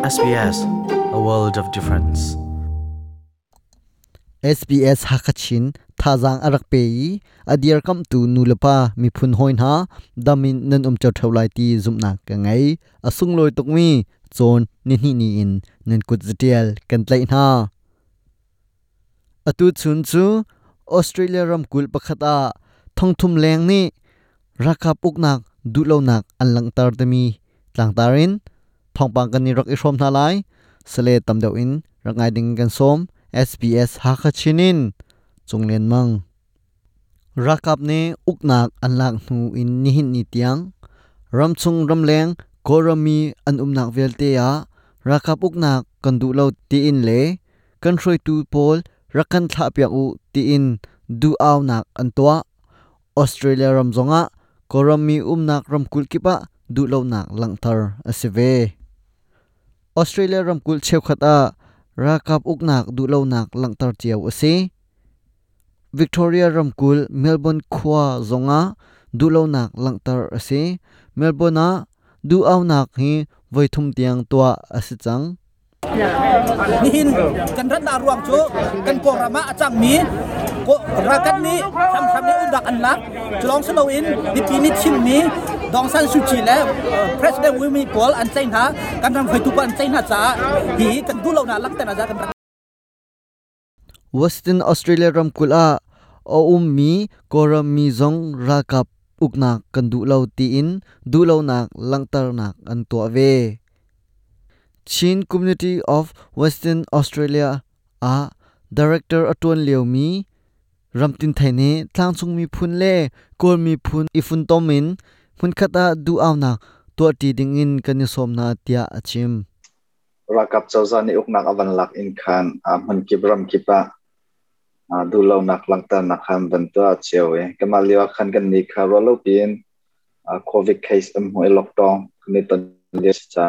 SBS a world of difference. SBS Hakachin, thazang arak pe adiar kam tu nulapa mi phun hoin ha, damin nan um chaw thaulai ti zumna ka ngai. Asung loi tok mi chon ni ni ni in, nan kut zatial kan tlai na atu chun chu, Australia ram kul pakhata thong thum leng ni, raka puknak du lo nak anlang tar tami tlang tarin phong pang kan ni rak i shom na lai sele tam deuh in rangai ding kan som SBS ha kha chinin chunglen mang. Rakap ne uknak anlak nu in ni hin ni tiang ram chung ram leng korami an umnak velte ya, rakap uknak kan du lo ti in le, kan throi tu pol rakan thla pya u ti in du aw nak an tua, australia ram zonga korami umnak ram kul kipa du lo nak langthar aseve australia ram kul cheu khata rakap uknak du lo nak langtar chiaw ase victoria ram kul, melbourne khwa zonga du lo nak langtar ase melbourne a, du aw nak hi voithum tiang tua ase chang. Nihin kan ran da ruang chu, kan ko rama achang mi. Ko rakat ni sam sam ni undak an lak. Chlong selo in, di pini chim mi. ดองซันสุจีและ president women equal อันเซนฮะกันทำไฟทุกอันเซนฮะจ้าฮีกันดูเราหนาลักแต่นาจ้ากัน Western Australia ram kula o um mi koram mi zong rakap uknak kan du lau ti in du lau nak langtar nak an to ve Chin Community of Western Australia a director atun leo mi ramtin thaine tlang chung mi phun le kol mi phun ifun tomin phun khata du awna to ti ding in kan som na tia achim rakap chawza ni uknak avan lak in khan a man kibram kipa a du lo nak lang ta nak han ban to a chewe kamal liwa khan kan ni kha ro lo pin a covid case am hoi lockdown ni tan le cha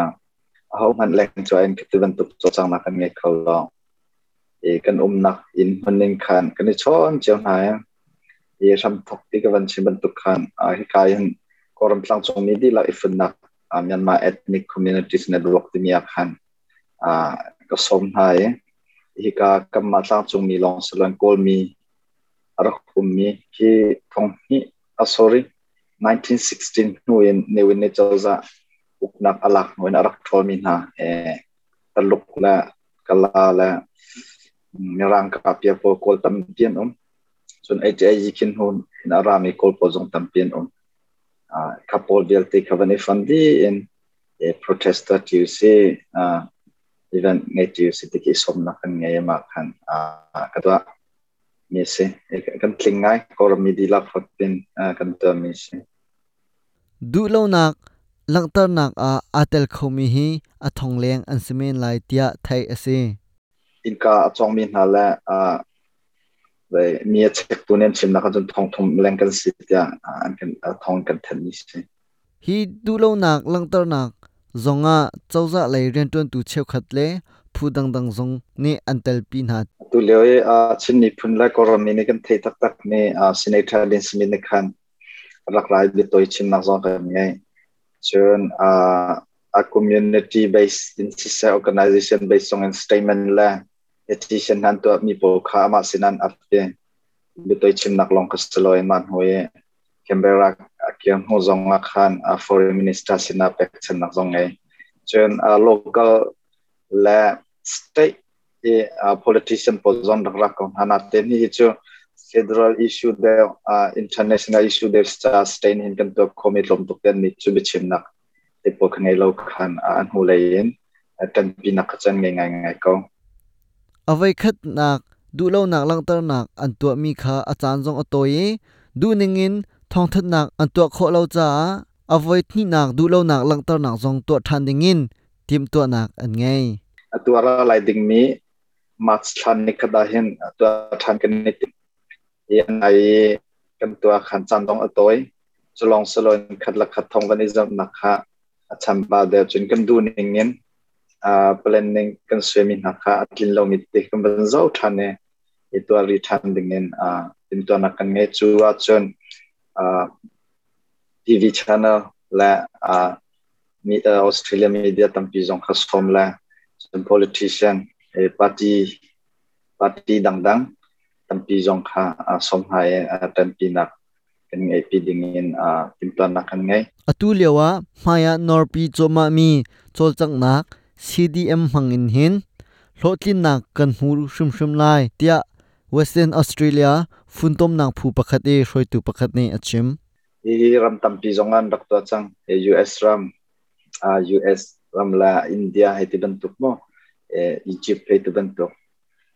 a ho man lek cho en kitu ban tu cho chang nak kan nge khol lo e kan um nak in manin khan kan ni chon chew na ya e ram thok ti ka ban chi ban tu khan a hi kai han koram tlang chong mi di la ifun nak a Myanmar ethnic communities network ti miak han a ka som hai hi ka kam ma tlang chung mi long salon kol mi arak kum mi ki thong hi a sorry 1916 nu in ne win ne chawza uknak alak noin arak thol mi na e taluk la kala la ngarang ka pia po kol tam pian um chun ai kin hun in arami kol po jong tam pian um uh, couple velte kavani fandi in a protester tu se uh, even ngai tu se te ki som na kan ngai ma khan uh, kadwa mi se kan tlingai kor mi di la phatin uh, kan ta mi se du lo nak langtar nak a atel khomi hi athong leng an semen lai tia thai ase inka achong min เลยมีเช็คตัวนี้ชิมนะก็จนทองทองแรงกันสิจ้ะอันเป็นทองกันเทันี้ใช่ฮีดูโลนักลังตอหนักจงอะเจ้าจะเลยเรียนตัวตูเชวขัดเลยผู้ดังดังจงนี่อันเตลปีนัดตัวเลี้ยวอ่าชินนี่พุ่และก็รมีนี่กันเทตักตักนี่อ่าสินเอทาลินส์มีนคันหลักรายบิตัวชินนักจงกันไงเชิญอ่า a community based in organization based on statement land la petition han to mi po kha ma sinan apte bitoi chim nak long kasteloi man hoye canberra kyang ho zong ma khan a foreign minister sina pek chen nak zong ngai chen a local la state e a politician po zon rak rak kon hana te ni chu federal issue de uh, international issue de sta stain hin kan to commit lom to ken ni chu bi chim nak te po khangai lo khan an hu lein tan pi nak chan ngai ngai ngai ko avai khat nak du lo nak lang tar nak an tu mi kha achan jong atoi du ningin thong that nak an tu kho lo cha avai thi nak du lo nak lang tar nak jong to than dingin tim to nak an ngai atuara lai ding mi mach than ni khada hin tu than kan ni ti yan ai kan tu khan chan dong atoi cholong salon khat la khat thong kan izam nak kha acham ba de chun kan du ningin planning kan swimming na ka atlin lo mit te kan ban zau thane eh, itu ari than dingen uh, tin to na kan nge chu a chon uh, TV channel la uh, mi uh, Australia media tam pi zong khas form la some politician a party party dang dang tampi jong kha a som hai eh, uh, a tampi nak kan ngai pi ding in uh, a timplan na kan ngai. Atu lewa maya norpi choma mi chol chang nak. CDM hangin hin. Hlotlin nak kan hu shum shum lai. Tia Western Australia funtom nang phu pakhat e hroi tu pakhat ne achim. E ram tampi zongan dak to chang. E US ram. A US ram la India he ti bentuk mo. E Egypt he ti bentuk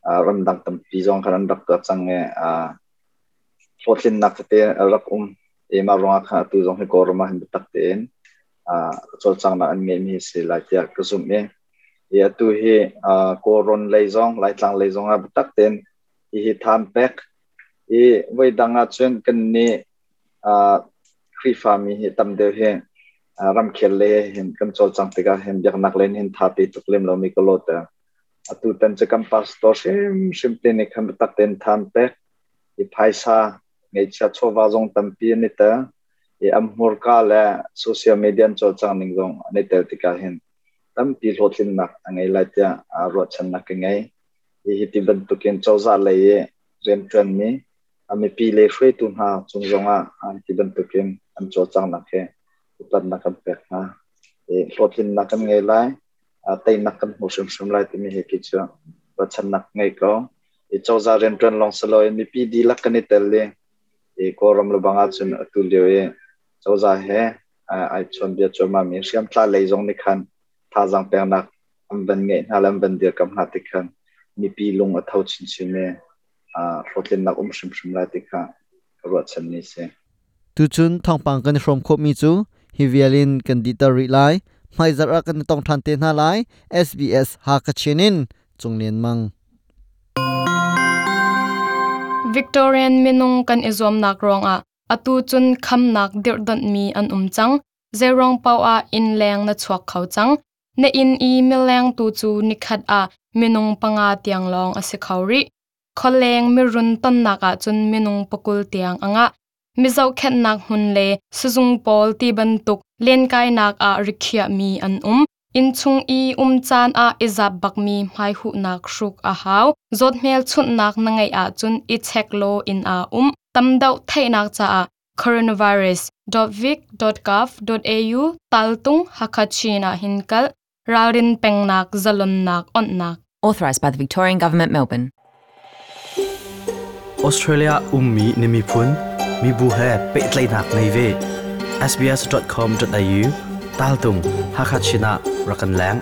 a, ram dang tampi zong khan dak to chang e. A fotlin nak te, rak um. E ma ronga kha tu zong he korma hin tak ten chol chang na an nge mi se la tia kusum me ya tu hi cô koron lấy giống, lai tlang lấy giống a à, tak ten i hi tham pek. I voi danga chen kan ni à, a khri fa mi hi tam de he ram khel le hin kan chol chang te ka hem jak nak len hin tha pi tuk lem lo mi ko lo ta atu à, tan che kam pastor sim sim te ni kham tak ten tham pek. I phaisa ngày cha cho wa zong tam pi ni ta i am mur ka la social media cho chang ning zong ani tel tika hin. Tam pi hlotlin nak angai la tia, a ro chan nak ngai i hi ti ban tu ken chau za le ye rem tran mi. Ami pi le shwe tu ha, chung zonga an ti ban tu ken an cho chang nak he. Utan nak kan pek ha. E lo hlotlin nak ngai lai, a tei nak kan ho sum sum lai ti mi he ki cha ro chan nak ngai ko. I chau za rem tran long salo mi pi di lak kan ni tel le e ko ram lo banga chun tu le ye chau za he ai chon bia choma mi. Siam tla le zong ni khan tha jang pe nak am ban nge na lam ban dir kam na ti khan. Mi pi lung a thau chin chin ne a hotlin nak um shim shim la ti kha ro chan ni se. Tu chun thong pang kan from khop mi chu hi vialin kan di ta ri lai mai zara kan tong than te na lai SBS ha ka chinin chunglen mang. Victorian minung kan izom nak rong a atu chun kham nak dir dan mi an um chang zerong pau a in leng na chuak khau chang ne in i mileng tu chu nikhat a minung panga tiang long a se khauri kholeng mi run ton naka chun minung pakul tiang anga mizau khet nak hun le suzung pol ti ban tuk len kai nak a rikhia mi an um in chung i um chan a izap bak mi mai hu nak shruk a haw zot mel chut nak na ngai a chun i chek lo in a um tam dau thai nak cha a coronavirus.vic.gov.au taltung hakachina hinkal rawrin pengnak zalon nak on nak Authorised by the Victorian Government, Melbourne. Australia ummi nimi phun mi bu he pe tlai nak nei ve sbs.com.au ตาลตุงฮักชินะรักันแหลง